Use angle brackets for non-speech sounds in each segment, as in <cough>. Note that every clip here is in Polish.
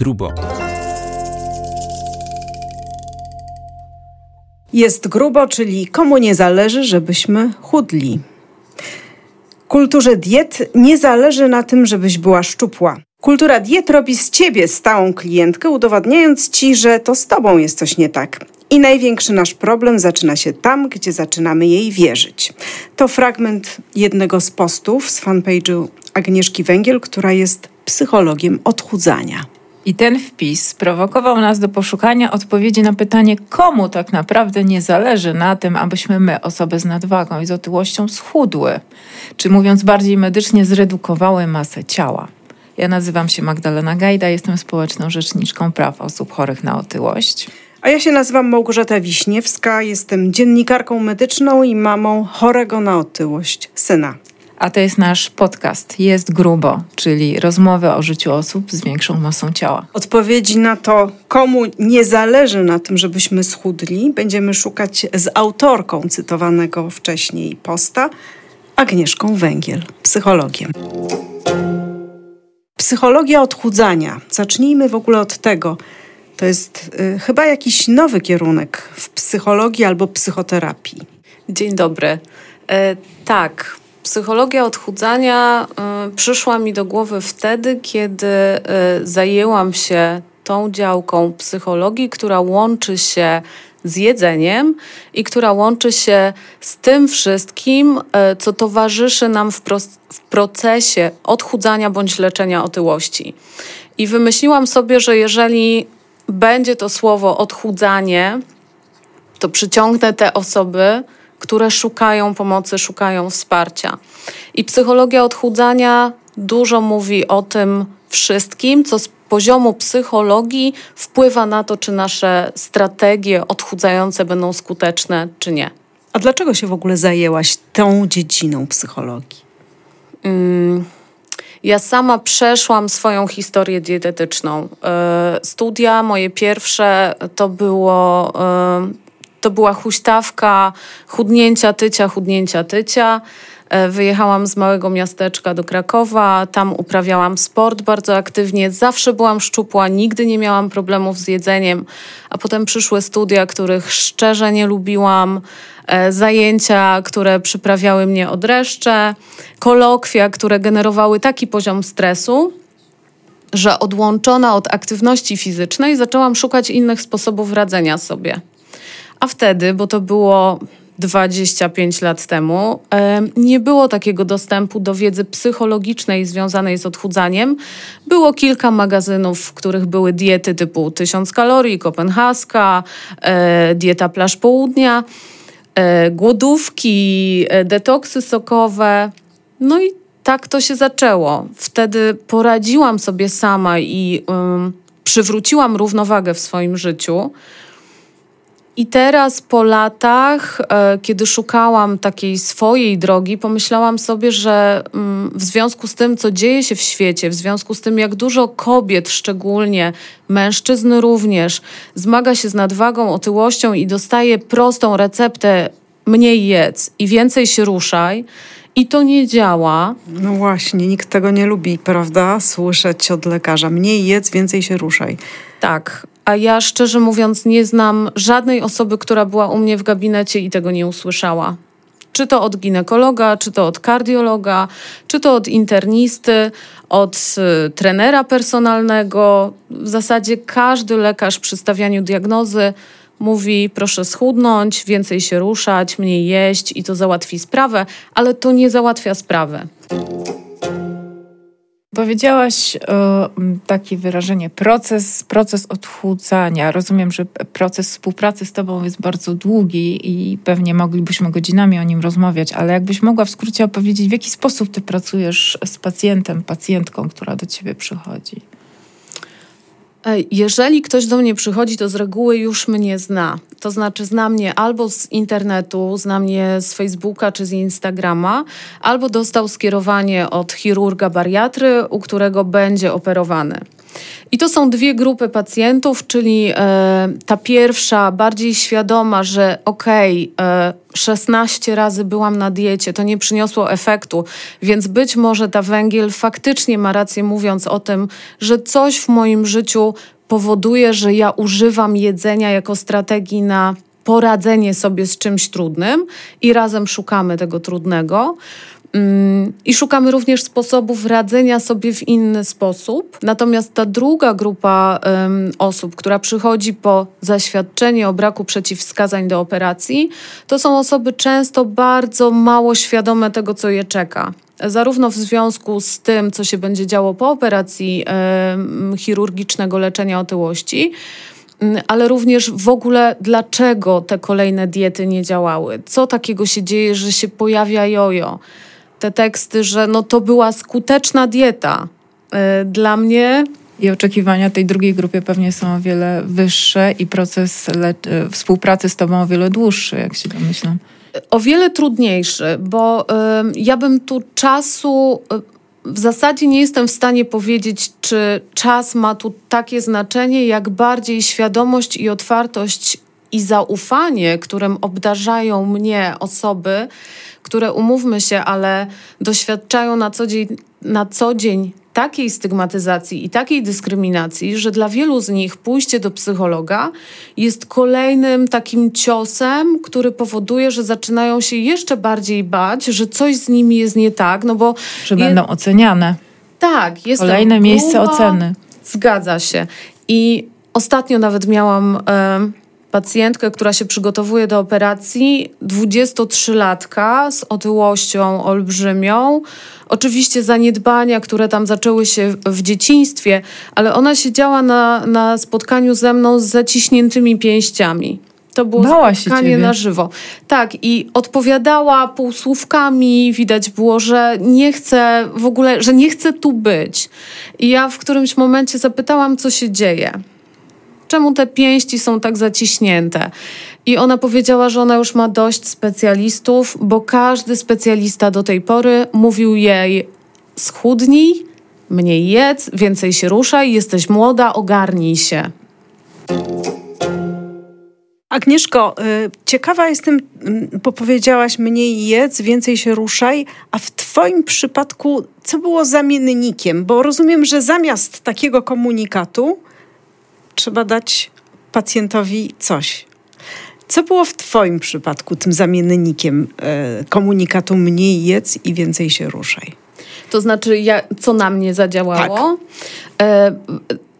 grubo. Jest grubo, czyli komu nie zależy, żebyśmy chudli. Kulturze diet nie zależy na tym, żebyś była szczupła. Kultura diet robi z ciebie stałą klientkę, udowadniając ci, że to z tobą jest coś nie tak. I największy nasz problem zaczyna się tam, gdzie zaczynamy jej wierzyć. To fragment jednego z postów z fanpage'u Agnieszki Węgiel, która jest psychologiem odchudzania. I ten wpis sprowokował nas do poszukania odpowiedzi na pytanie, komu tak naprawdę nie zależy na tym, abyśmy my, osoby z nadwagą i z otyłością, schudły, czy mówiąc bardziej medycznie, zredukowały masę ciała. Ja nazywam się Magdalena Gajda, jestem społeczną rzeczniczką praw osób chorych na otyłość. A ja się nazywam Małgorzata Wiśniewska, jestem dziennikarką medyczną i mamą chorego na otyłość syna. A to jest nasz podcast Jest Grubo, czyli rozmowy o życiu osób z większą masą ciała. Odpowiedzi na to, komu nie zależy na tym, żebyśmy schudli, będziemy szukać z autorką cytowanego wcześniej posta, Agnieszką Węgiel, psychologiem. Psychologia odchudzania. Zacznijmy w ogóle od tego. To jest y, chyba jakiś nowy kierunek w psychologii albo psychoterapii. Dzień dobry. E, tak, psychologia odchudzania y, przyszła mi do głowy wtedy, kiedy y, zajęłam się tą działką psychologii, która łączy się z jedzeniem i która łączy się z tym wszystkim, y, co towarzyszy nam w, w procesie odchudzania bądź leczenia otyłości. I wymyśliłam sobie, że jeżeli będzie to słowo odchudzanie, to przyciągnę te osoby, które szukają pomocy, szukają wsparcia. I psychologia odchudzania dużo mówi o tym wszystkim, co z poziomu psychologii wpływa na to, czy nasze strategie odchudzające będą skuteczne, czy nie. A dlaczego się w ogóle zajęłaś tą dziedziną psychologii? Mm. Ja sama przeszłam swoją historię dietetyczną. E, studia moje pierwsze to było e, to była huśtawka chudnięcia tycia, chudnięcia tycia. E, wyjechałam z małego miasteczka do Krakowa, tam uprawiałam sport bardzo aktywnie. Zawsze byłam szczupła, nigdy nie miałam problemów z jedzeniem, a potem przyszły studia, których szczerze nie lubiłam, e, zajęcia, które przyprawiały mnie od dreszcze, kolokwia, które generowały taki poziom stresu, że odłączona od aktywności fizycznej zaczęłam szukać innych sposobów radzenia sobie. A wtedy, bo to było 25 lat temu, nie było takiego dostępu do wiedzy psychologicznej związanej z odchudzaniem. Było kilka magazynów, w których były diety typu 1000 kalorii, kopenhaska, e, dieta plaż południa, e, głodówki, e, detoksy sokowe. No i tak to się zaczęło. Wtedy poradziłam sobie sama i um, przywróciłam równowagę w swoim życiu. I teraz po latach, e, kiedy szukałam takiej swojej drogi, pomyślałam sobie, że mm, w związku z tym, co dzieje się w świecie, w związku z tym, jak dużo kobiet, szczególnie mężczyzn również, zmaga się z nadwagą, otyłością i dostaje prostą receptę mniej jedz i więcej się ruszaj, i to nie działa. No właśnie, nikt tego nie lubi, prawda? Słyszeć od lekarza: mniej jedz, więcej się ruszaj. Tak, a ja szczerze mówiąc nie znam żadnej osoby, która była u mnie w gabinecie i tego nie usłyszała. Czy to od ginekologa, czy to od kardiologa, czy to od internisty, od y, trenera personalnego. W zasadzie każdy lekarz przy stawianiu diagnozy mówi: proszę schudnąć, więcej się ruszać, mniej jeść i to załatwi sprawę, ale to nie załatwia sprawy. Powiedziałaś o takie wyrażenie proces, proces odchudzania. Rozumiem, że proces współpracy z Tobą jest bardzo długi i pewnie moglibyśmy godzinami o nim rozmawiać, ale jakbyś mogła w skrócie opowiedzieć, w jaki sposób Ty pracujesz z pacjentem, pacjentką, która do Ciebie przychodzi? Jeżeli ktoś do mnie przychodzi, to z reguły już mnie zna. To znaczy, zna mnie albo z internetu, zna mnie z Facebooka czy z Instagrama, albo dostał skierowanie od chirurga bariatry, u którego będzie operowany. I to są dwie grupy pacjentów, czyli e, ta pierwsza, bardziej świadoma, że okej, okay, e, 16 razy byłam na diecie, to nie przyniosło efektu, więc być może ta węgiel faktycznie ma rację mówiąc o tym, że coś w moim życiu powoduje, że ja używam jedzenia jako strategii na poradzenie sobie z czymś trudnym i razem szukamy tego trudnego. Mm, I szukamy również sposobów radzenia sobie w inny sposób. Natomiast ta druga grupa um, osób, która przychodzi po zaświadczenie o braku przeciwwskazań do operacji, to są osoby często bardzo mało świadome tego, co je czeka zarówno w związku z tym, co się będzie działo po operacji chirurgicznego leczenia otyłości, mm, ale również w ogóle dlaczego te kolejne diety nie działały. Co takiego się dzieje, że się pojawia jojo? Te teksty, że no to była skuteczna dieta. E, dla mnie i oczekiwania tej drugiej grupie pewnie są o wiele wyższe i proces e, współpracy z tobą o wiele dłuższy, jak się domyślam o wiele trudniejszy, bo y, ja bym tu czasu. Y, w zasadzie nie jestem w stanie powiedzieć, czy czas ma tu takie znaczenie, jak bardziej świadomość i otwartość i zaufanie, którym obdarzają mnie osoby, które umówmy się, ale doświadczają na co dzień, na co dzień takiej stygmatyzacji i takiej dyskryminacji, że dla wielu z nich pójście do psychologa jest kolejnym takim ciosem, który powoduje, że zaczynają się jeszcze bardziej bać, że coś z nimi jest nie tak, no bo... Że je... będą oceniane. Tak, jest Kolejne gruba, miejsce oceny. Zgadza się. I ostatnio nawet miałam... Y pacjentkę, która się przygotowuje do operacji, 23-latka z otyłością olbrzymią. Oczywiście zaniedbania, które tam zaczęły się w dzieciństwie, ale ona siedziała na, na spotkaniu ze mną z zaciśniętymi pięściami. To było Bała spotkanie na żywo. Tak, i odpowiadała półsłówkami, widać było, że nie chce w ogóle, że nie chce tu być. I ja w którymś momencie zapytałam, co się dzieje czemu te pięści są tak zaciśnięte? I ona powiedziała, że ona już ma dość specjalistów, bo każdy specjalista do tej pory mówił jej: schudnij, mniej jedz, więcej się ruszaj, jesteś młoda, ogarnij się. Agnieszko, y, ciekawa jestem, y, bo powiedziałaś mniej jedz, więcej się ruszaj, a w Twoim przypadku co było zamiennikiem? Bo rozumiem, że zamiast takiego komunikatu trzeba dać pacjentowi coś. Co było w Twoim przypadku tym zamiennikiem e, komunikatu mniej jedz i więcej się ruszaj? To znaczy, ja, co na mnie zadziałało? Tak. E,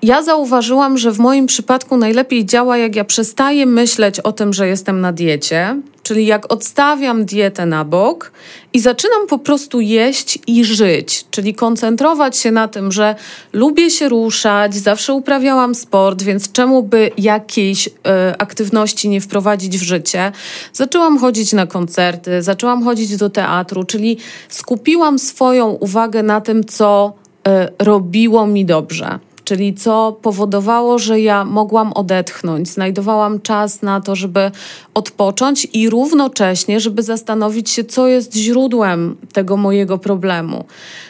ja zauważyłam, że w moim przypadku najlepiej działa, jak ja przestaję myśleć o tym, że jestem na diecie, czyli jak odstawiam dietę na bok i zaczynam po prostu jeść i żyć, czyli koncentrować się na tym, że lubię się ruszać, zawsze uprawiałam sport, więc czemu by jakiejś y, aktywności nie wprowadzić w życie? Zaczęłam chodzić na koncerty, zaczęłam chodzić do teatru, czyli skupiłam swoją uwagę na tym, co y, robiło mi dobrze czyli co powodowało, że ja mogłam odetchnąć, znajdowałam czas na to, żeby odpocząć i równocześnie, żeby zastanowić się, co jest źródłem tego mojego problemu.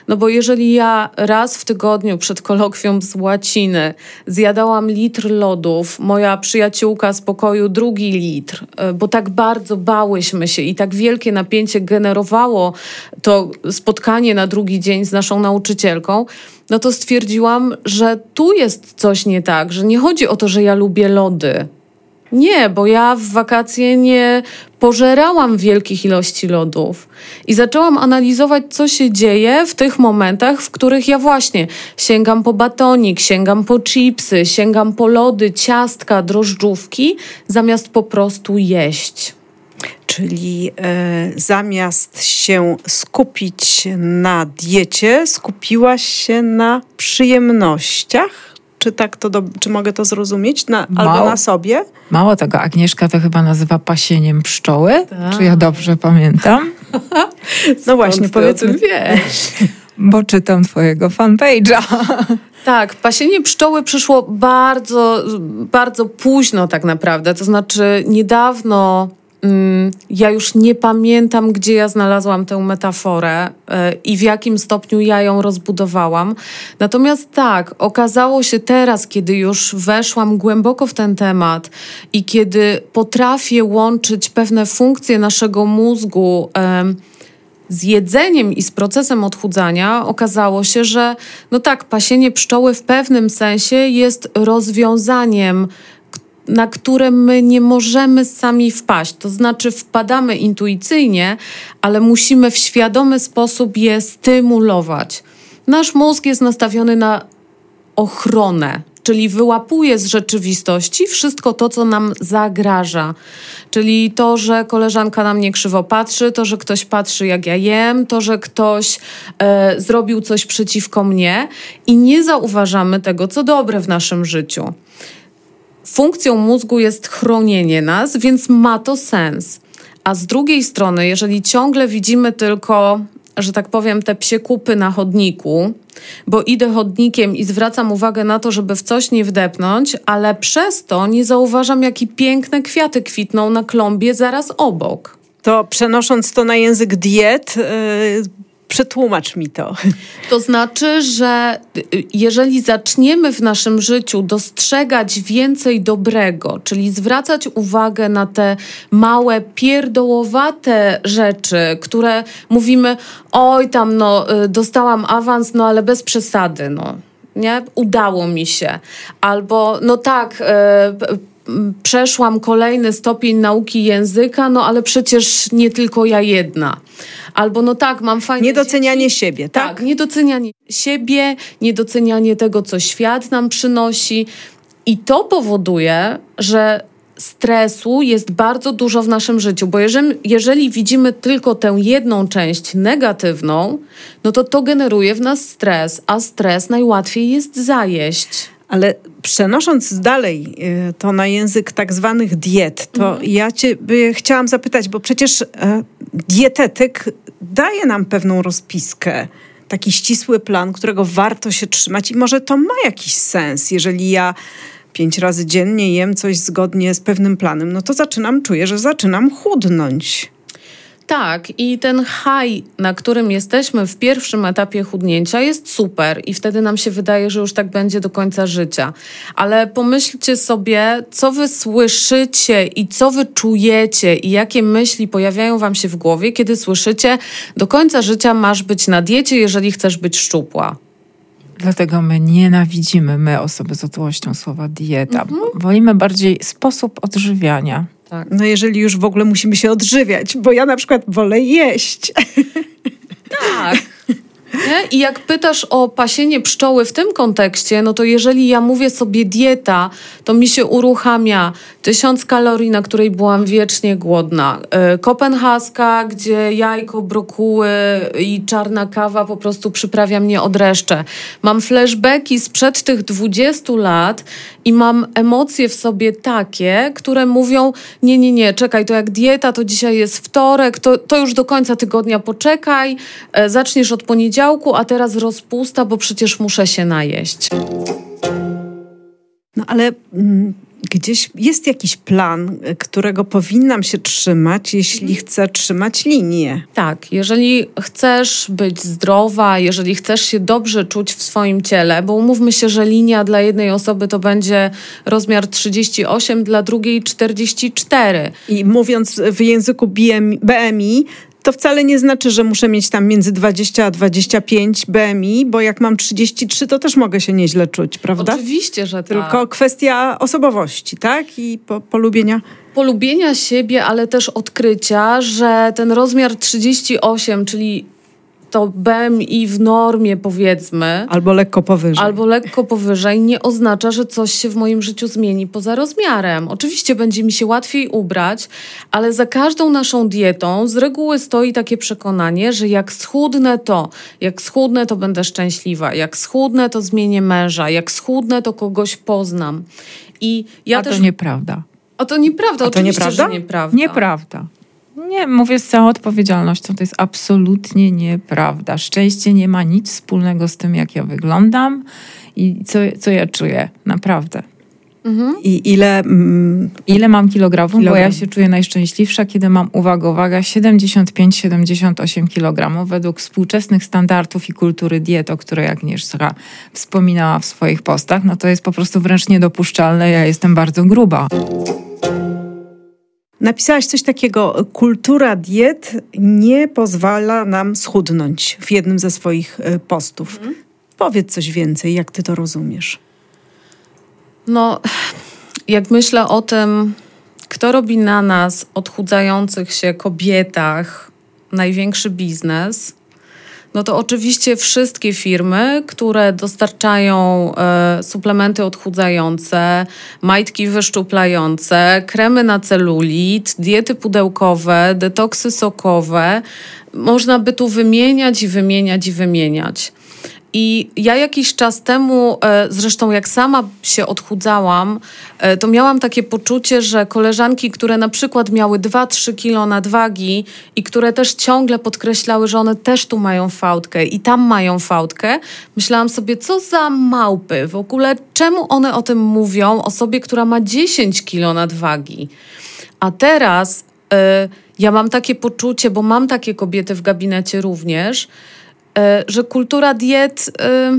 No bo jeżeli ja raz w tygodniu przed kolokwium z łaciny zjadałam litr lodów, moja przyjaciółka z pokoju drugi litr, e, bo tak bardzo bałyśmy się i tak wielkie napięcie generowało to spotkanie na drugi dzień z naszą nauczycielką, no to stwierdziłam, że tu jest coś nie tak, że nie chodzi o to, że ja lubię lody. Nie, bo ja w wakacje nie pożerałam wielkich ilości lodów i zaczęłam analizować, co się dzieje w tych momentach, w których ja właśnie sięgam po batonik, sięgam po chipsy, sięgam po lody, ciastka, drożdżówki, zamiast po prostu jeść. Czyli e, zamiast się skupić na diecie, skupiłaś się na przyjemnościach? Czy tak to, do, czy mogę to zrozumieć? Na, albo na sobie? Mało tego, Agnieszka to chyba nazywa pasieniem pszczoły. Tak. Czy ja dobrze pamiętam? <laughs> no właśnie, powiedzmy. wiesz. Bo czytam twojego fanpage'a. Tak, pasienie pszczoły przyszło bardzo, bardzo późno tak naprawdę. To znaczy niedawno ja już nie pamiętam, gdzie ja znalazłam tę metaforę e, i w jakim stopniu ja ją rozbudowałam. Natomiast tak, okazało się teraz, kiedy już weszłam głęboko w ten temat i kiedy potrafię łączyć pewne funkcje naszego mózgu z jedzeniem i z procesem odchudzania, okazało się, że no tak, pasienie pszczoły w pewnym sensie jest rozwiązaniem na które my nie możemy sami wpaść. To znaczy, wpadamy intuicyjnie, ale musimy w świadomy sposób je stymulować. Nasz mózg jest nastawiony na ochronę, czyli wyłapuje z rzeczywistości wszystko to, co nam zagraża. Czyli to, że koleżanka na mnie krzywo patrzy, to, że ktoś patrzy, jak ja jem, to, że ktoś e, zrobił coś przeciwko mnie i nie zauważamy tego, co dobre w naszym życiu. Funkcją mózgu jest chronienie nas, więc ma to sens. A z drugiej strony, jeżeli ciągle widzimy tylko, że tak powiem, te psie kupy na chodniku, bo idę chodnikiem i zwracam uwagę na to, żeby w coś nie wdepnąć, ale przez to nie zauważam, jakie piękne kwiaty kwitną na klombie zaraz obok. To przenosząc to na język diet, yy, Przetłumacz mi to. To znaczy, że y, jeżeli zaczniemy w naszym życiu dostrzegać więcej dobrego, czyli zwracać uwagę na te małe, pierdołowate rzeczy, które mówimy, oj tam no, y, dostałam awans, no ale bez przesady, no. Nie? Udało mi się. Albo, no tak, przeszłam kolejny stopień nauki języka, no ale przecież nie tylko ja jedna. Albo no tak, mam fajne Niedocenianie dzieci. siebie, tak? Tak, niedocenianie siebie, niedocenianie tego, co świat nam przynosi. I to powoduje, że stresu jest bardzo dużo w naszym życiu, bo jeżeli, jeżeli widzimy tylko tę jedną część negatywną, no to to generuje w nas stres, a stres najłatwiej jest zajeść. Ale przenosząc dalej y, to na język tak zwanych diet, to mhm. ja cię chciałam zapytać, bo przecież e, dietetyk daje nam pewną rozpiskę, taki ścisły plan, którego warto się trzymać i może to ma jakiś sens, jeżeli ja pięć razy dziennie jem coś zgodnie z pewnym planem, no to zaczynam, czuję, że zaczynam chudnąć. Tak, i ten high, na którym jesteśmy w pierwszym etapie chudnięcia, jest super i wtedy nam się wydaje, że już tak będzie do końca życia. Ale pomyślcie sobie, co wy słyszycie i co wy czujecie i jakie myśli pojawiają wam się w głowie, kiedy słyszycie, do końca życia masz być na diecie, jeżeli chcesz być szczupła. Dlatego my nienawidzimy, my osoby z otyłością, słowa dieta. Mhm. Wolimy bardziej sposób odżywiania. Tak. No jeżeli już w ogóle musimy się odżywiać, bo ja na przykład wolę jeść. Tak. Nie? I jak pytasz o pasienie pszczoły w tym kontekście, no to jeżeli ja mówię sobie dieta, to mi się uruchamia tysiąc kalorii, na której byłam wiecznie głodna. E, kopenhaska, gdzie jajko, brokuły i czarna kawa po prostu przyprawia mnie od reszcze. Mam flashbacki sprzed tych 20 lat i mam emocje w sobie takie, które mówią: Nie, nie, nie, czekaj, to jak dieta, to dzisiaj jest wtorek, to, to już do końca tygodnia poczekaj, e, zaczniesz od poniedziałku, a teraz rozpusta, bo przecież muszę się najeść. No ale. Mm gdzieś jest jakiś plan, którego powinnam się trzymać, jeśli mhm. chcę trzymać linię. Tak, jeżeli chcesz być zdrowa, jeżeli chcesz się dobrze czuć w swoim ciele, bo umówmy się, że linia dla jednej osoby to będzie rozmiar 38, dla drugiej 44. I mówiąc w języku BMI, to wcale nie znaczy, że muszę mieć tam między 20 a 25 BMI, bo jak mam 33, to też mogę się nieźle czuć, prawda? Oczywiście, że tak. Tylko kwestia osobowości, tak? I po, polubienia polubienia siebie, ale też odkrycia, że ten rozmiar 38, czyli to BMI w normie powiedzmy. Albo lekko powyżej. Albo lekko powyżej nie oznacza, że coś się w moim życiu zmieni poza rozmiarem. Oczywiście będzie mi się łatwiej ubrać, ale za każdą naszą dietą z reguły stoi takie przekonanie, że jak schudnę to, jak schudnę to będę szczęśliwa, jak schudnę to zmienię męża, jak schudnę to kogoś poznam. I ja A też... to nieprawda. A to nieprawda, A to oczywiście, nieprawda? że nieprawda. Nieprawda. Nie, mówię z całą odpowiedzialnością, to jest absolutnie nieprawda. Szczęście nie ma nic wspólnego z tym, jak ja wyglądam i co, co ja czuję, naprawdę. Mhm. I ile... Mm, ile mam kilogramów? Kilogram. Bo ja się czuję najszczęśliwsza, kiedy mam, uwaga, uwaga, 75-78 kg według współczesnych standardów i kultury diet, o której Agnieszka wspominała w swoich postach. No to jest po prostu wręcz niedopuszczalne. Ja jestem bardzo gruba. Napisałaś coś takiego, kultura diet nie pozwala nam schudnąć w jednym ze swoich e, postów. Mhm. Powiedz coś więcej, jak ty to rozumiesz? No, jak myślę o tym, kto robi na nas, odchudzających się kobietach, największy biznes, no to oczywiście wszystkie firmy, które dostarczają e, suplementy odchudzające, majtki wyszczuplające, kremy na celulit, diety pudełkowe, detoksy sokowe, można by tu wymieniać i wymieniać i wymieniać. I ja jakiś czas temu, e, zresztą jak sama się odchudzałam, e, to miałam takie poczucie, że koleżanki, które na przykład miały 2-3 kilo nadwagi i które też ciągle podkreślały, że one też tu mają fałdkę i tam mają fałdkę, myślałam sobie, co za małpy, w ogóle czemu one o tym mówią osobie, która ma 10 kilo nadwagi. A teraz y, ja mam takie poczucie, bo mam takie kobiety w gabinecie również, że kultura diet e,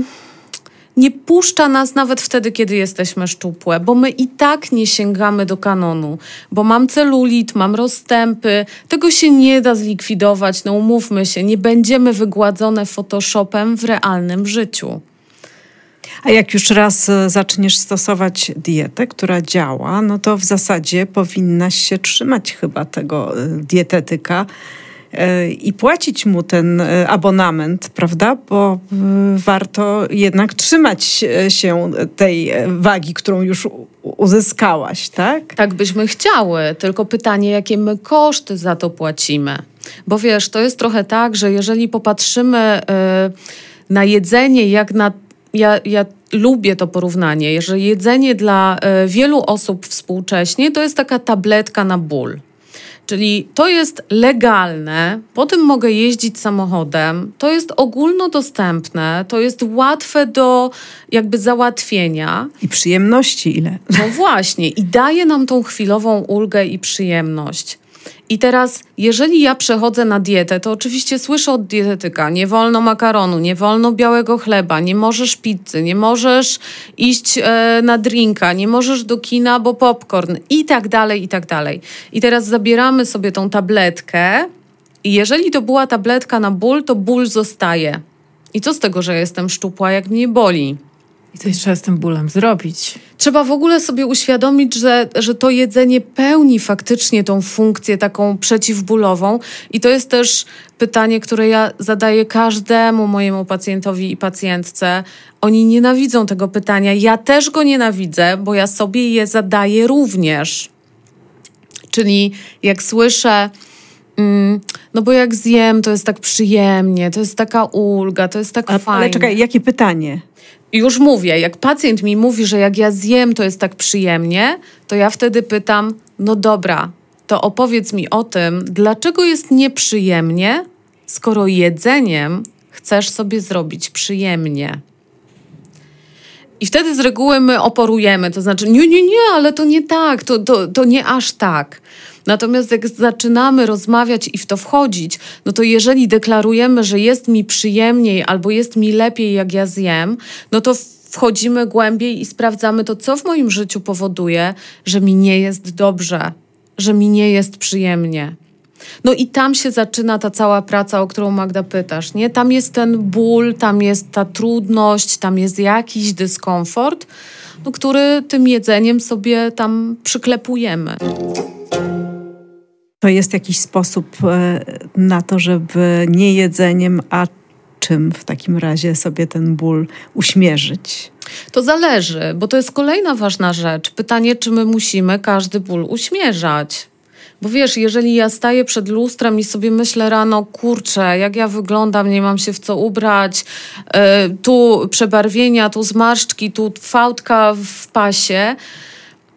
nie puszcza nas nawet wtedy, kiedy jesteśmy szczupłe, bo my i tak nie sięgamy do kanonu, bo mam celulit, mam rozstępy, tego się nie da zlikwidować, no umówmy się, nie będziemy wygładzone Photoshopem w realnym życiu. A jak już raz e, zaczniesz stosować dietę, która działa, no to w zasadzie powinnaś się trzymać chyba tego dietetyka i płacić mu ten e, abonament, prawda? Bo e, warto jednak trzymać się tej wagi, którą już uzyskałaś, tak? Tak byśmy chciały, tylko pytanie, jakie my koszty za to płacimy. Bo wiesz, to jest trochę tak, że jeżeli popatrzymy e, na jedzenie, jak na. Ja, ja lubię to porównanie, że jedzenie dla wielu osób współcześnie to jest taka tabletka na ból. Czyli to jest legalne, po tym mogę jeździć samochodem, to jest ogólnodostępne, to jest łatwe do jakby załatwienia. I przyjemności ile? No właśnie, i daje nam tą chwilową ulgę i przyjemność. I teraz, jeżeli ja przechodzę na dietę, to oczywiście słyszę od dietetyka: nie wolno makaronu, nie wolno białego chleba, nie możesz pizzy, nie możesz iść e, na drinka, nie możesz do kina, bo popcorn i tak dalej, i tak dalej. I teraz zabieramy sobie tą tabletkę, i jeżeli to była tabletka na ból, to ból zostaje. I co z tego, że jestem szczupła, jak mnie boli? I coś trzeba z tym bólem zrobić. Trzeba w ogóle sobie uświadomić, że, że to jedzenie pełni faktycznie tą funkcję taką przeciwbólową. I to jest też pytanie, które ja zadaję każdemu mojemu pacjentowi i pacjentce. Oni nienawidzą tego pytania. Ja też go nienawidzę, bo ja sobie je zadaję również. Czyli jak słyszę, mm, no bo jak zjem, to jest tak przyjemnie, to jest taka ulga, to jest tak A, fajnie. Ale czekaj, jakie pytanie? Już mówię, jak pacjent mi mówi, że jak ja zjem, to jest tak przyjemnie, to ja wtedy pytam: No dobra, to opowiedz mi o tym, dlaczego jest nieprzyjemnie, skoro jedzeniem chcesz sobie zrobić przyjemnie. I wtedy z reguły my oporujemy, to znaczy, nie, nie, nie, ale to nie tak, to, to, to nie aż tak. Natomiast jak zaczynamy rozmawiać i w to wchodzić, no to jeżeli deklarujemy, że jest mi przyjemniej albo jest mi lepiej, jak ja zjem, no to wchodzimy głębiej i sprawdzamy to, co w moim życiu powoduje, że mi nie jest dobrze, że mi nie jest przyjemnie. No i tam się zaczyna ta cała praca, o którą Magda pytasz, nie? Tam jest ten ból, tam jest ta trudność, tam jest jakiś dyskomfort, no, który tym jedzeniem sobie tam przyklepujemy. To jest jakiś sposób e, na to, żeby nie jedzeniem, a czym w takim razie sobie ten ból uśmierzyć? To zależy, bo to jest kolejna ważna rzecz. Pytanie, czy my musimy każdy ból uśmierzać. Bo wiesz, jeżeli ja staję przed lustrem i sobie myślę rano, kurczę, jak ja wyglądam, nie mam się w co ubrać, yy, tu przebarwienia, tu zmarszczki, tu fałdka w pasie,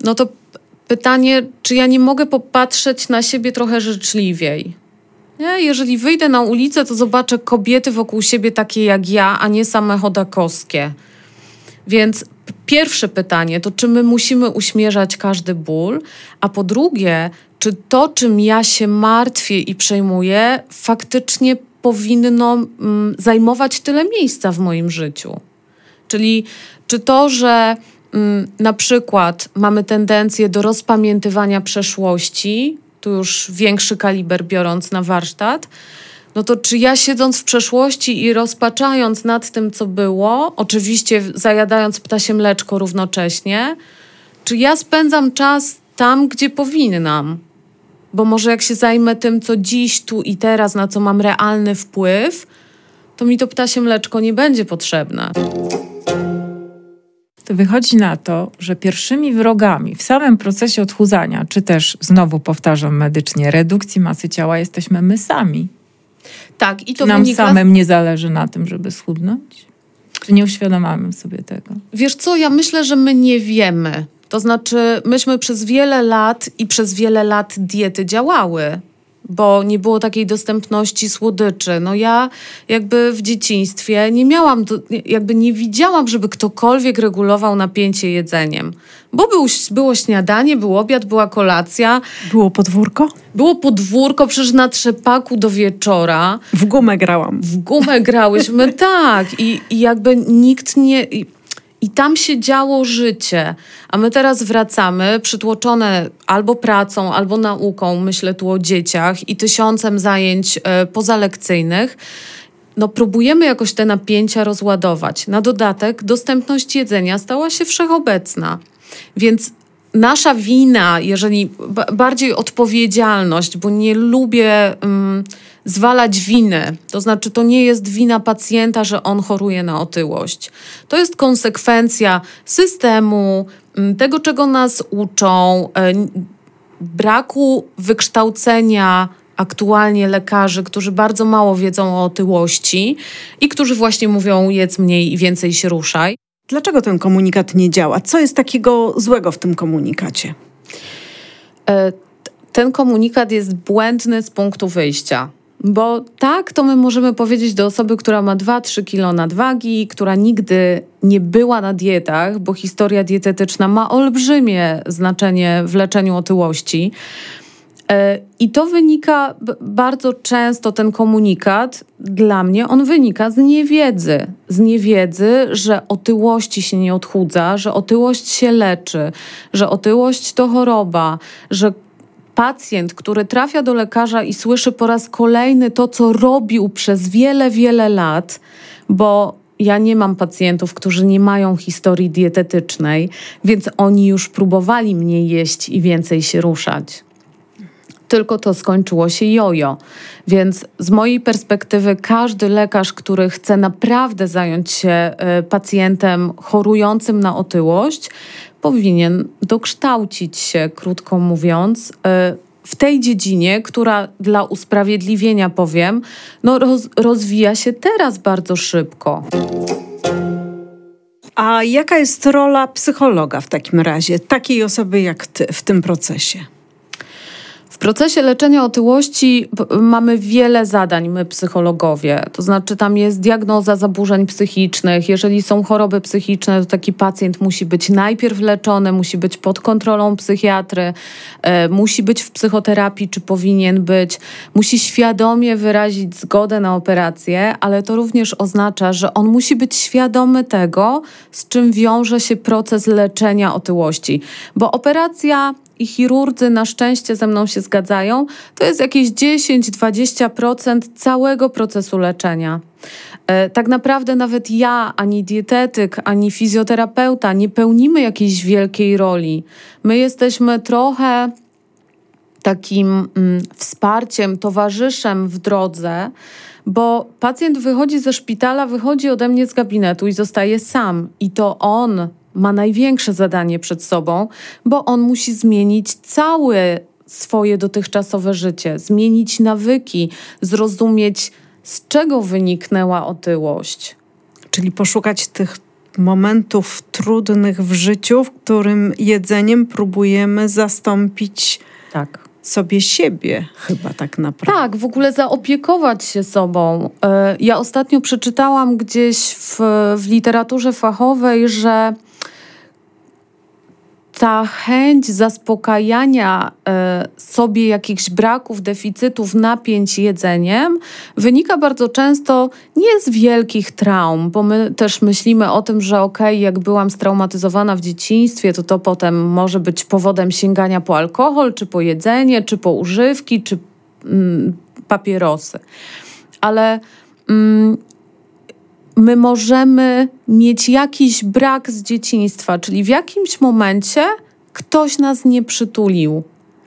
no to pytanie, czy ja nie mogę popatrzeć na siebie trochę życzliwiej. Nie? Jeżeli wyjdę na ulicę, to zobaczę kobiety wokół siebie takie jak ja, a nie same chodakowskie. Więc pierwsze pytanie to, czy my musimy uśmierzać każdy ból, a po drugie, czy to, czym ja się martwię i przejmuję, faktycznie powinno mm, zajmować tyle miejsca w moim życiu. Czyli czy to, że na przykład mamy tendencję do rozpamiętywania przeszłości, tu już większy kaliber biorąc na warsztat, no to czy ja siedząc w przeszłości i rozpaczając nad tym, co było, oczywiście zajadając ptasie mleczko równocześnie, czy ja spędzam czas tam, gdzie powinnam? Bo może jak się zajmę tym, co dziś, tu i teraz, na co mam realny wpływ, to mi to ptasie mleczko nie będzie potrzebne. To wychodzi na to, że pierwszymi wrogami w samym procesie odchudzania, czy też, znowu powtarzam medycznie, redukcji masy ciała, jesteśmy my sami. Tak, i to Czy nam wynika... samym nie zależy na tym, żeby schudnąć? Czy nie uświadamiamy sobie tego? Wiesz co, ja myślę, że my nie wiemy. To znaczy, myśmy przez wiele lat i przez wiele lat diety działały bo nie było takiej dostępności słodyczy. No ja jakby w dzieciństwie nie miałam, jakby nie widziałam, żeby ktokolwiek regulował napięcie jedzeniem. Bo był, było śniadanie, był obiad, była kolacja. Było podwórko? Było podwórko, przecież na trzepaku do wieczora. W gumę grałam. W gumę grałyśmy, <laughs> tak. I, I jakby nikt nie... I tam się działo życie, a my teraz wracamy przytłoczone albo pracą, albo nauką, myślę tu o dzieciach i tysiącem zajęć e, pozalekcyjnych. No, próbujemy jakoś te napięcia rozładować. Na dodatek dostępność jedzenia stała się wszechobecna. Więc nasza wina, jeżeli bardziej odpowiedzialność, bo nie lubię. Um, zwalać winę. To znaczy, to nie jest wina pacjenta, że on choruje na otyłość. To jest konsekwencja systemu, mm, tego, czego nas uczą, e, braku wykształcenia aktualnie lekarzy, którzy bardzo mało wiedzą o otyłości i którzy właśnie mówią jedz mniej i więcej się ruszaj. Dlaczego ten komunikat nie działa? Co jest takiego złego w tym komunikacie? E, ten komunikat jest błędny z punktu wyjścia. Bo tak, to my możemy powiedzieć do osoby, która ma 2-3 kilo nadwagi, która nigdy nie była na dietach, bo historia dietetyczna ma olbrzymie znaczenie w leczeniu otyłości. E, I to wynika bardzo często, ten komunikat dla mnie, on wynika z niewiedzy. Z niewiedzy, że otyłości się nie odchudza, że otyłość się leczy, że otyłość to choroba, że pacjent, który trafia do lekarza i słyszy po raz kolejny to, co robił przez wiele, wiele lat, bo ja nie mam pacjentów, którzy nie mają historii dietetycznej, więc oni już próbowali mniej jeść i więcej się ruszać. Tylko to skończyło się jojo. Więc z mojej perspektywy, każdy lekarz, który chce naprawdę zająć się e, pacjentem chorującym na otyłość, powinien dokształcić się, krótko mówiąc, e, w tej dziedzinie, która dla usprawiedliwienia powiem, no roz, rozwija się teraz bardzo szybko. A jaka jest rola psychologa w takim razie, takiej osoby jak ty w tym procesie? W procesie leczenia otyłości mamy wiele zadań, my psychologowie. To znaczy, tam jest diagnoza zaburzeń psychicznych. Jeżeli są choroby psychiczne, to taki pacjent musi być najpierw leczony, musi być pod kontrolą psychiatry, e, musi być w psychoterapii, czy powinien być, musi świadomie wyrazić zgodę na operację, ale to również oznacza, że on musi być świadomy tego, z czym wiąże się proces leczenia otyłości. Bo operacja i chirurdzy na szczęście ze mną się zgadzają, to jest jakieś 10-20% całego procesu leczenia. E, tak naprawdę nawet ja, ani dietetyk, ani fizjoterapeuta nie pełnimy jakiejś wielkiej roli. My jesteśmy trochę takim mm, wsparciem, towarzyszem w drodze, bo pacjent wychodzi ze szpitala, wychodzi ode mnie z gabinetu i zostaje sam. I to on ma największe zadanie przed sobą, bo on musi zmienić całe swoje dotychczasowe życie, zmienić nawyki, zrozumieć, z czego wyniknęła otyłość. Czyli poszukać tych momentów trudnych w życiu, w którym jedzeniem próbujemy zastąpić tak. sobie siebie chyba tak naprawdę. Tak, w ogóle zaopiekować się sobą. E, ja ostatnio przeczytałam gdzieś w, w literaturze fachowej, że ta chęć zaspokajania e, sobie jakichś braków, deficytów, napięć jedzeniem wynika bardzo często nie z wielkich traum, bo my też myślimy o tym, że okej, okay, jak byłam straumatyzowana w dzieciństwie, to to potem może być powodem sięgania po alkohol, czy po jedzenie, czy po używki, czy mm, papierosy. Ale mm, my możemy mieć jakiś brak z dzieciństwa, czyli w jakimś momencie ktoś nas nie przytulił.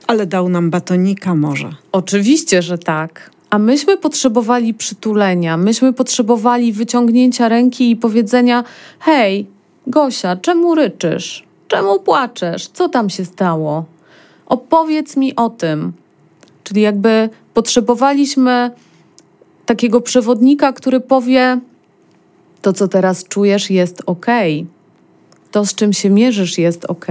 Ale dał nam batonika może. Oczywiście, że tak. A myśmy potrzebowali przytulenia, myśmy potrzebowali wyciągnięcia ręki i powiedzenia: Hej, Gosia, czemu ryczysz? Czemu płaczesz? Co tam się stało? Opowiedz mi o tym. Czyli jakby potrzebowaliśmy takiego przewodnika, który powie: to, co teraz czujesz, jest ok. To, z czym się mierzysz, jest ok.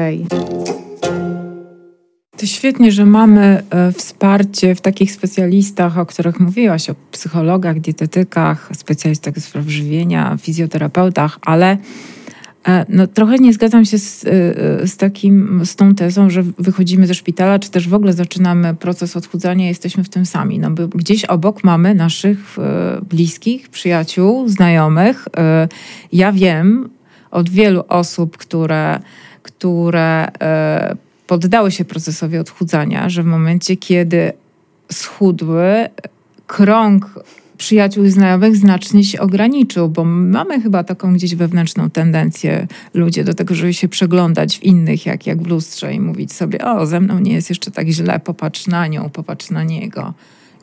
To świetnie, że mamy e, wsparcie w takich specjalistach, o których mówiłaś, o psychologach, dietetykach, specjalistach spraw żywienia, fizjoterapeutach, ale no, trochę nie zgadzam się z, e, z, takim, z tą tezą, że wychodzimy ze szpitala, czy też w ogóle zaczynamy proces odchudzania jesteśmy w tym sami. No, bo gdzieś obok mamy naszych e, bliskich, przyjaciół, znajomych. Ja wiem od wielu osób, które, które poddały się procesowi odchudzania, że w momencie, kiedy schudły, krąg przyjaciół i znajomych znacznie się ograniczył, bo mamy chyba taką gdzieś wewnętrzną tendencję ludzie do tego, żeby się przeglądać w innych, jak, jak w lustrze i mówić sobie, o, ze mną nie jest jeszcze tak źle, popatrz na nią, popatrz na niego.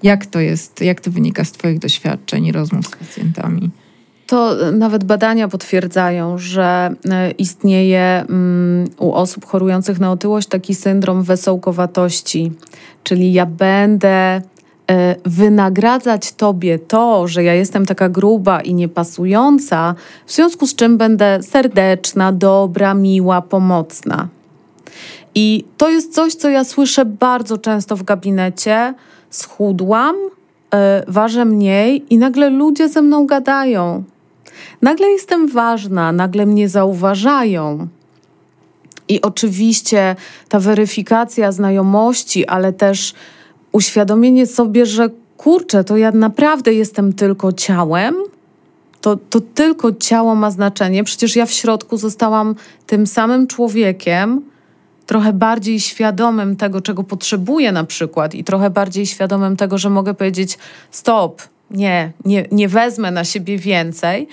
Jak to jest, jak to wynika z Twoich doświadczeń i rozmów z pacjentami? To nawet badania potwierdzają, że e, istnieje mm, u osób chorujących na otyłość taki syndrom wesołkowatości, czyli ja będę E, wynagradzać tobie to, że ja jestem taka gruba i niepasująca, w związku z czym będę serdeczna, dobra, miła, pomocna. I to jest coś, co ja słyszę bardzo często w gabinecie. Schudłam, yy, ważę mniej i nagle ludzie ze mną gadają. Nagle jestem ważna, nagle mnie zauważają. I oczywiście ta weryfikacja znajomości, ale też uświadomienie sobie, że kurczę, to ja naprawdę jestem tylko ciałem, to, to tylko ciało ma znaczenie. Przecież ja w środku zostałam tym samym człowiekiem, trochę bardziej świadomym tego, czego potrzebuję na przykład, i trochę bardziej świadomym tego, że mogę powiedzieć: stop, nie, nie, nie wezmę na siebie więcej,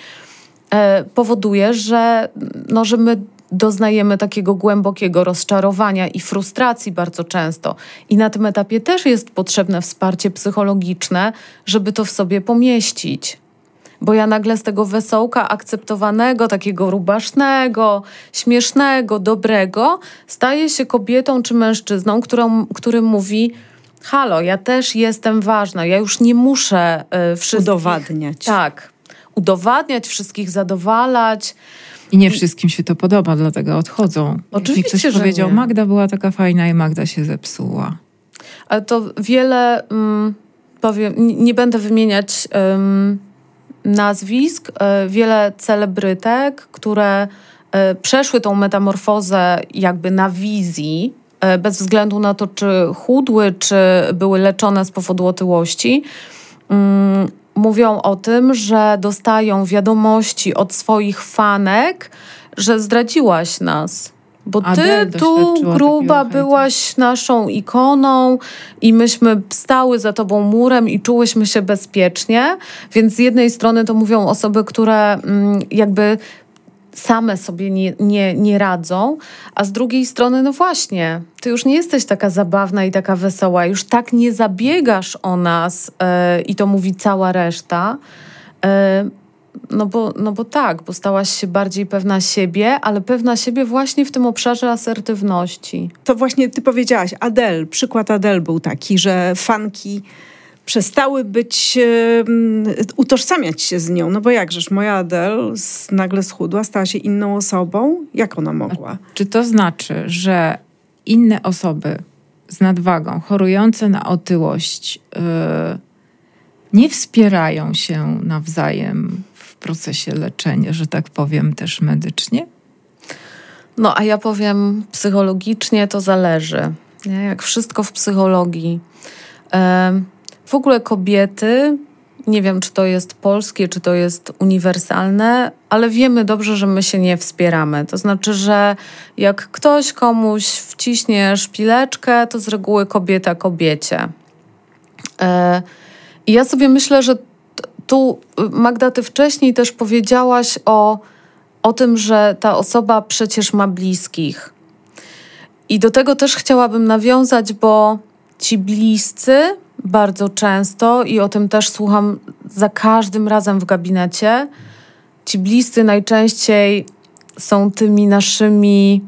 e, powoduje, że, no, że my doznajemy takiego głębokiego rozczarowania i frustracji bardzo często. I na tym etapie też jest potrzebne wsparcie psychologiczne, żeby to w sobie pomieścić. Bo ja nagle z tego wesołka akceptowanego, takiego rubasznego, śmiesznego, dobrego, staję się kobietą czy mężczyzną, którą, który mówi: Halo, ja też jestem ważna, ja już nie muszę y, wszystkich. Udowadniać. Tak. Udowadniać, wszystkich zadowalać. I nie wszystkim się to podoba, dlatego odchodzą. Oczywiście, ktoś powiedział, nie. Magda była taka fajna i Magda się zepsuła. Ale to wiele, um, powiem, nie będę wymieniać um, nazwisk, um, wiele celebrytek, które e, przeszły tą metamorfozę jakby na wizji, e, bez względu na to, czy chudły, czy były leczone z powodu otyłości, mm, mówią o tym, że dostają wiadomości od swoich fanek, że zdradziłaś nas. Bo ty tu gruba byłaś naszą ikoną i myśmy stały za tobą murem i czułyśmy się bezpiecznie. Więc z jednej strony to mówią osoby, które mm, jakby same sobie nie, nie, nie radzą, a z drugiej strony, no właśnie, ty już nie jesteś taka zabawna i taka wesoła, już tak nie zabiegasz o nas yy, i to mówi cała reszta. Yy, no bo, no bo tak, bo stałaś się bardziej pewna siebie, ale pewna siebie właśnie w tym obszarze asertywności. To właśnie ty powiedziałaś, Adel, przykład Adel był taki, że fanki przestały być, utożsamiać się z nią. No bo jakżeż, moja Adele nagle schudła, stała się inną osobą? Jak ona mogła? Czy to znaczy, że inne osoby z nadwagą, chorujące na otyłość, yy, nie wspierają się nawzajem w procesie leczenia, że tak powiem, też medycznie? No, a ja powiem, psychologicznie to zależy. Nie? Jak wszystko w psychologii. W ogóle kobiety, nie wiem, czy to jest polskie, czy to jest uniwersalne, ale wiemy dobrze, że my się nie wspieramy. To znaczy, że jak ktoś komuś wciśnie szpileczkę, to z reguły kobieta kobiecie. E, I ja sobie myślę, że tu, Magda, ty wcześniej też powiedziałaś o, o tym, że ta osoba przecież ma bliskich. I do tego też chciałabym nawiązać, bo ci bliscy bardzo często i o tym też słucham za każdym razem w gabinecie. Ci bliscy najczęściej są tymi naszymi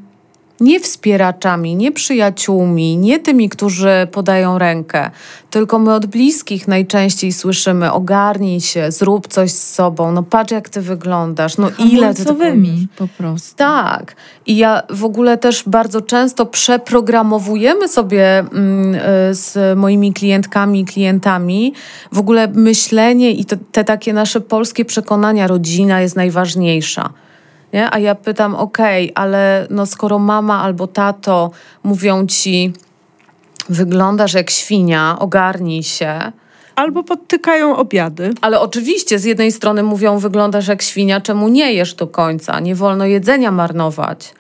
nie wspieraczami, nie przyjaciółmi, nie tymi, którzy podają rękę, tylko my od bliskich najczęściej słyszymy: ogarnij się, zrób coś z sobą, no patrz jak ty wyglądasz, no ile ty. po prostu. Tak. I ja w ogóle też bardzo często przeprogramowujemy sobie mm, y, z moimi klientkami i klientami w ogóle myślenie i te, te takie nasze polskie przekonania: rodzina jest najważniejsza nie? A ja pytam, okej, okay, ale no skoro mama albo tato mówią ci, wyglądasz jak świnia, ogarnij się. Albo podtykają obiady. Ale oczywiście z jednej strony mówią, wyglądasz jak świnia, czemu nie jesz do końca? Nie wolno jedzenia marnować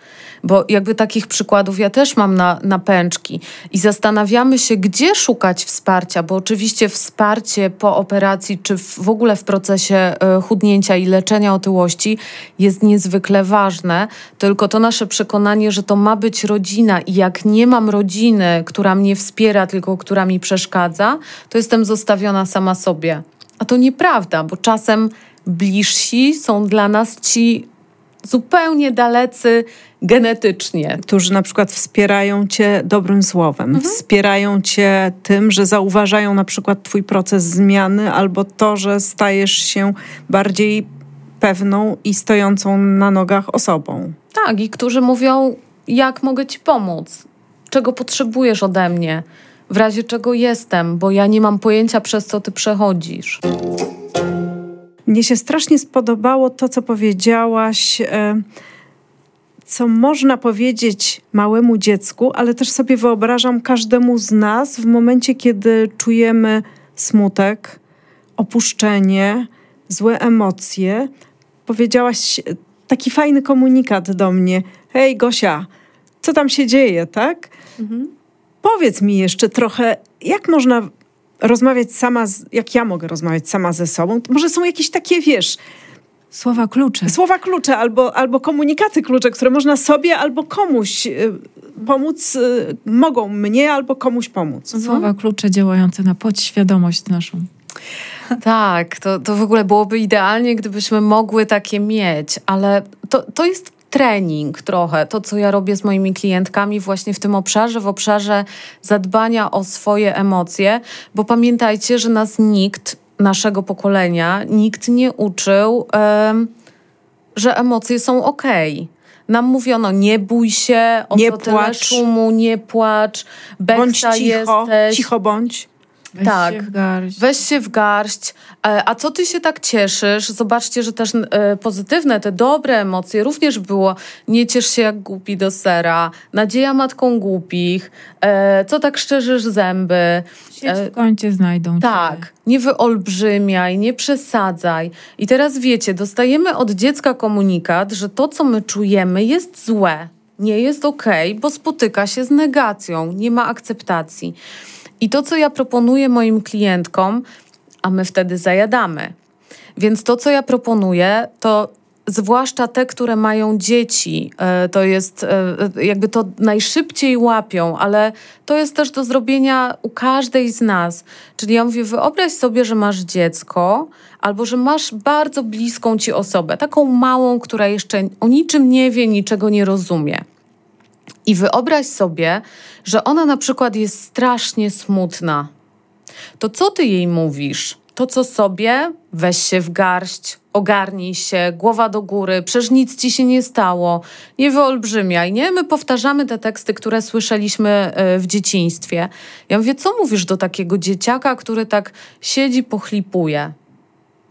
bo jakby takich przykładów ja też mam na, na pęczki i zastanawiamy się, gdzie szukać wsparcia, bo oczywiście wsparcie po operacji, czy w ogóle w procesie e, chudnięcia i leczenia otyłości jest niezwykle ważne, tylko to nasze przekonanie, że to ma być rodzina i jak nie mam rodziny, która mnie wspiera, tylko która mi przeszkadza, to jestem zostawiona sama sobie. A to nieprawda, bo czasem bliżsi są dla nas ci zupełnie dalecy genetycznie. Którzy na przykład wspierają cię dobrym słowem, mhm. wspierają cię tym, że zauważają na przykład twój proces zmiany albo to, że stajesz się bardziej pewną i stojącą na nogach osobą. Tak, i którzy mówią, jak mogę ci pomóc, czego potrzebujesz ode mnie, w razie czego jestem, bo ja nie mam pojęcia, przez co ty przechodzisz. Mnie się strasznie spodobało to, co powiedziałaś. E, co można powiedzieć małemu dziecku, ale też sobie wyobrażam każdemu z nas w momencie, kiedy czujemy smutek, opuszczenie, złe emocje. Powiedziałaś taki fajny komunikat do mnie: Hej, Gosia, co tam się dzieje, tak? Mhm. Powiedz mi jeszcze trochę, jak można rozmawiać sama, z, jak ja mogę rozmawiać sama ze sobą? Może są jakieś takie, wiesz, Słowa klucze. Słowa klucze albo, albo komunikaty klucze, które można sobie albo komuś y, pomóc, y, mogą mnie albo komuś pomóc. Słowa mhm. klucze działające na podświadomość naszą. <laughs> Tak, to, to w ogóle byłoby idealnie, gdybyśmy mogły takie mieć, ale to, to jest trening trochę, to co ja robię z moimi klientkami właśnie w tym obszarze, w obszarze zadbania o swoje emocje, bo pamiętajcie, że nas nikt, naszego pokolenia, nikt nie uczył, że emocje są ok. Nam mówiono, nie bój się, o nie co płacz. tyle szumu, nie płacz, bądź cicho, jesteś. cicho bądź. Weź tak, się w garść. weź się w garść. E, a co ty się tak cieszysz? Zobaczcie, że też e, pozytywne, te dobre emocje również było. Nie ciesz się jak głupi do sera, nadzieja matką głupich, e, co tak szczerzysz zęby. Sieć w kącie znajdą Tak, nie wyolbrzymiaj, nie przesadzaj. I teraz wiecie, dostajemy od dziecka komunikat, że to, co my czujemy, jest złe. Nie jest okej, okay, bo spotyka się z negacją, nie ma akceptacji. I to, co ja proponuję moim klientkom, a my wtedy zajadamy. Więc to, co ja proponuję, to zwłaszcza te, które mają dzieci, e, to jest e, jakby to najszybciej łapią, ale to jest też do zrobienia u każdej z nas. Czyli ja mówię, wyobraź sobie, że masz dziecko albo że masz bardzo bliską ci osobę, taką małą, która jeszcze o niczym nie wie, niczego nie rozumie. I wyobraź sobie, że ona na przykład jest strasznie smutna. To co ty jej mówisz? to co sobie, weź się w garść, ogarnij się, głowa do góry, przecież nic ci się nie stało, nie wyolbrzymiaj, nie? My powtarzamy te teksty, które słyszeliśmy e, w dzieciństwie. Ja mówię, co mówisz do takiego dzieciaka, który tak siedzi, pochlipuje?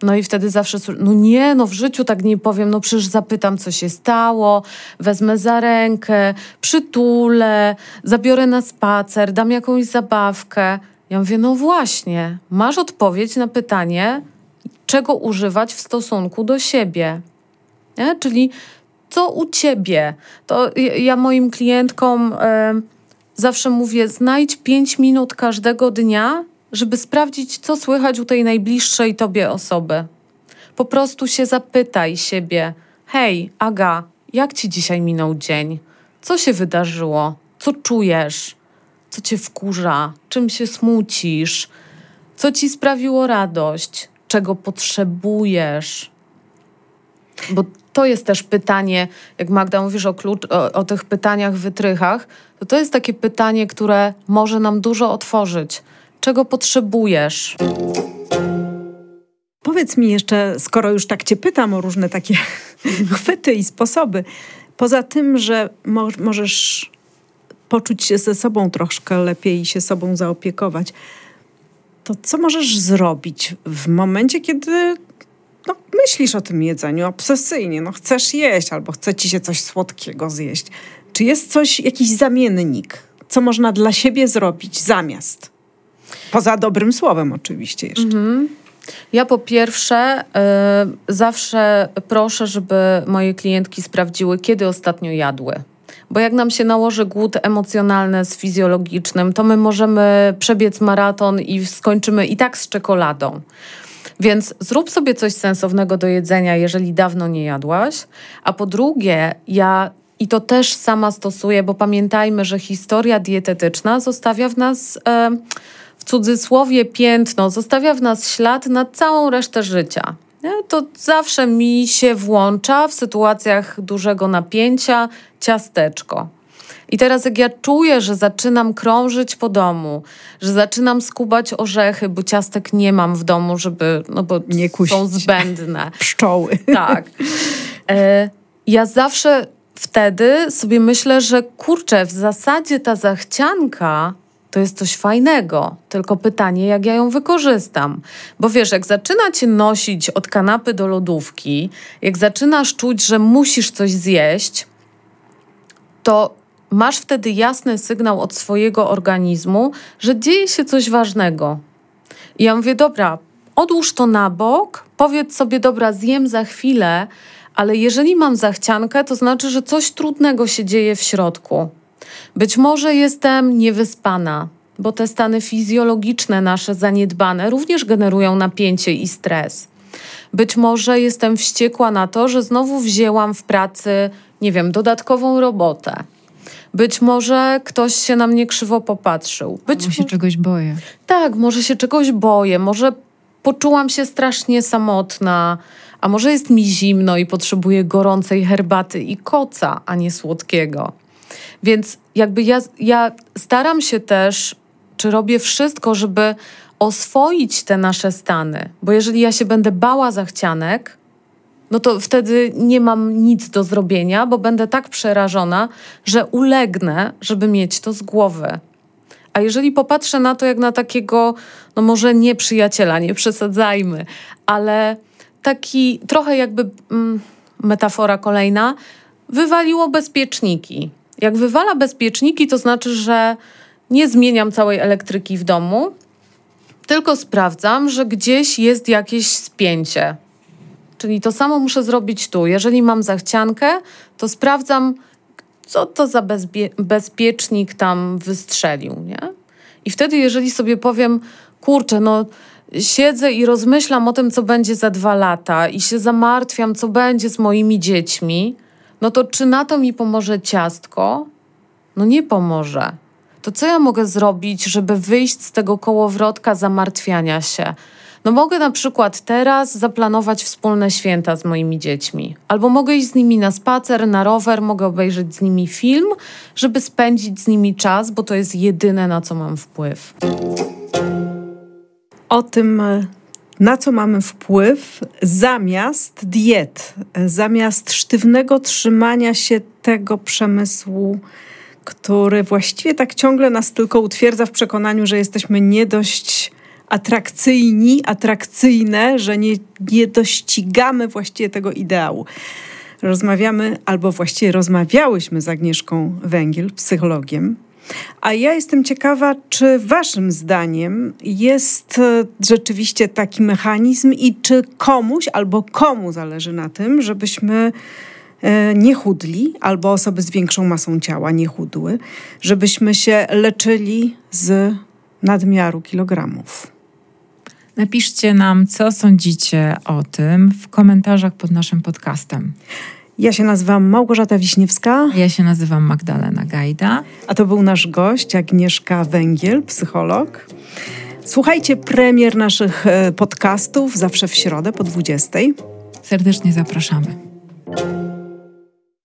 No i wtedy zawsze, no nie, no w życiu tak nie powiem, no przecież zapytam, co się stało, wezmę za rękę, przytulę, zabiorę na spacer, dam jakąś zabawkę. Ja mówię, no właśnie, masz odpowiedź na pytanie, czego używać w stosunku do siebie. Nie? Czyli co u ciebie? To ja moim klientkom y, zawsze mówię, znajdź pięć minut każdego dnia, żeby sprawdzić, co słychać u tej najbliższej tobie osoby. Po prostu się zapytaj siebie: Hej, Aga, jak ci dzisiaj minął dzień? Co się wydarzyło? Co czujesz? Co cię wkurza? Czym się smucisz? Co ci sprawiło radość? Czego potrzebujesz? Bo to jest też pytanie, jak Magda mówisz o, klucz, o, o tych pytaniach, wytrychach, to to jest takie pytanie, które może nam dużo otworzyć czego potrzebujesz. Powiedz mi jeszcze, skoro już tak Cię pytam o różne takie <laughs> chwyty i sposoby, poza tym, że mo możesz poczuć się ze sobą troszkę lepiej i się sobą zaopiekować, to co możesz zrobić w momencie, kiedy no, myślisz o tym jedzeniu obsesyjnie, no chcesz jeść albo chce ci się coś słodkiego zjeść? Czy jest coś, jakiś zamiennik, co można dla siebie zrobić zamiast? Poza dobrym słowem oczywiście jeszcze. Mhm. Ja po pierwsze y, zawsze proszę, żeby moje klientki sprawdziły, kiedy ostatnio jadły. Bo jak nam się nałoży głód emocjonalny z fizjologicznym, to my możemy przebiec maraton i skończymy i tak z czekoladą. Więc zrób sobie coś sensownego do jedzenia, jeżeli dawno nie jadłaś. A po drugie, ja i to też sama stosuję, bo pamiętajmy, że historia dietetyczna zostawia w nas. Y, w cudzysłowie piętno, zostawia w nas ślad na całą resztę życia. To zawsze mi się włącza w sytuacjach dużego napięcia ciasteczko. I teraz, jak ja czuję, że zaczynam krążyć po domu, że zaczynam skubać orzechy, bo ciastek nie mam w domu, żeby, no bo nie są zbędne. <laughs> Pszczoły. Tak. E, ja zawsze wtedy sobie myślę, że kurczę, w zasadzie ta zachcianka to jest coś fajnego. Tylko pytanie, jak ja ją wykorzystam. Bo wiesz, jak zaczyna cię nosić od kanapy do lodówki, jak zaczynasz czuć, że musisz coś zjeść, to masz wtedy jasny sygnał od swojego organizmu, że dzieje się coś ważnego. I ja mówię, dobra, odłóż to na bok, powiedz sobie, dobra, zjem za chwilę, ale jeżeli mam zachciankę, to znaczy, że coś trudnego się dzieje w środku. Być może jestem niewyspana, bo te stany fizjologiczne nasze zaniedbane również generują napięcie i stres. Być może jestem wściekła na to, że znowu wzięłam w pracy, nie wiem, dodatkową robotę. Być może ktoś się na mnie krzywo popatrzył. Być może się czegoś boję. Tak, może się czegoś boję, może poczułam się strasznie samotna, a może jest mi zimno i potrzebuję gorącej herbaty i koca, a nie słodkiego. Więc jakby ja, ja staram się też, czy robię wszystko, żeby oswoić te nasze stany, bo jeżeli ja się będę bała zachcianek, no to wtedy nie mam nic do zrobienia, bo będę tak przerażona, że ulegnę, żeby mieć to z głowy. A jeżeli popatrzę na to jak na takiego, no może nie przyjaciela, nie przesadzajmy, ale taki trochę jakby mm, metafora kolejna, wywaliło bezpieczniki. Jak wywala bezpieczniki, to znaczy, że nie zmieniam całej elektryki w domu, tylko sprawdzam, że gdzieś jest jakieś spięcie. Czyli to samo muszę zrobić tu. Jeżeli mam zachciankę, to sprawdzam, co to za bezbie- bezpiecznik tam wystrzelił, nie? I wtedy, jeżeli sobie powiem, kurczę, no siedzę i rozmyślam o tym, co będzie za dwa lata i się zamartwiam, co będzie z moimi dziećmi, no to czy na to mi pomoże ciastko? No nie pomoże. To co ja mogę zrobić, żeby wyjść z tego kołowrotka zamartwiania się? No mogę na przykład teraz zaplanować wspólne święta z moimi dziećmi. Albo mogę iść z nimi na spacer, na rower, mogę obejrzeć z nimi film, żeby spędzić z nimi czas, bo to jest jedyne, na co mam wpływ. O tym na co mamy wpływ zamiast diet, zamiast sztywnego trzymania się tego przemysłu, który właściwie tak ciągle nas tylko utwierdza w przekonaniu, że jesteśmy nie dość atrakcyjni, atrakcyjne, że nie, nie dościgamy właściwie tego ideału. Rozmawiamy, albo właściwie rozmawiałyśmy z Agnieszką Węgiel, psychologiem, a ja jestem ciekawa, czy Waszym zdaniem jest e, rzeczywiście taki mechanizm i czy komuś albo komu zależy na tym, żebyśmy e, nie chudli, albo osoby z większą masą ciała nie chudły, żebyśmy się leczyli z nadmiaru kilogramów. Napiszcie nam, co sądzicie o tym w komentarzach pod naszym podcastem. Ja się nazywam Małgorzata Wiśniewska. Ja się nazywam Magdalena Gajda. A to był nasz gość, Agnieszka Węgiel, psycholog. Słuchajcie premier naszych e, podcastów zawsze w środę po 20. Serdecznie zapraszamy.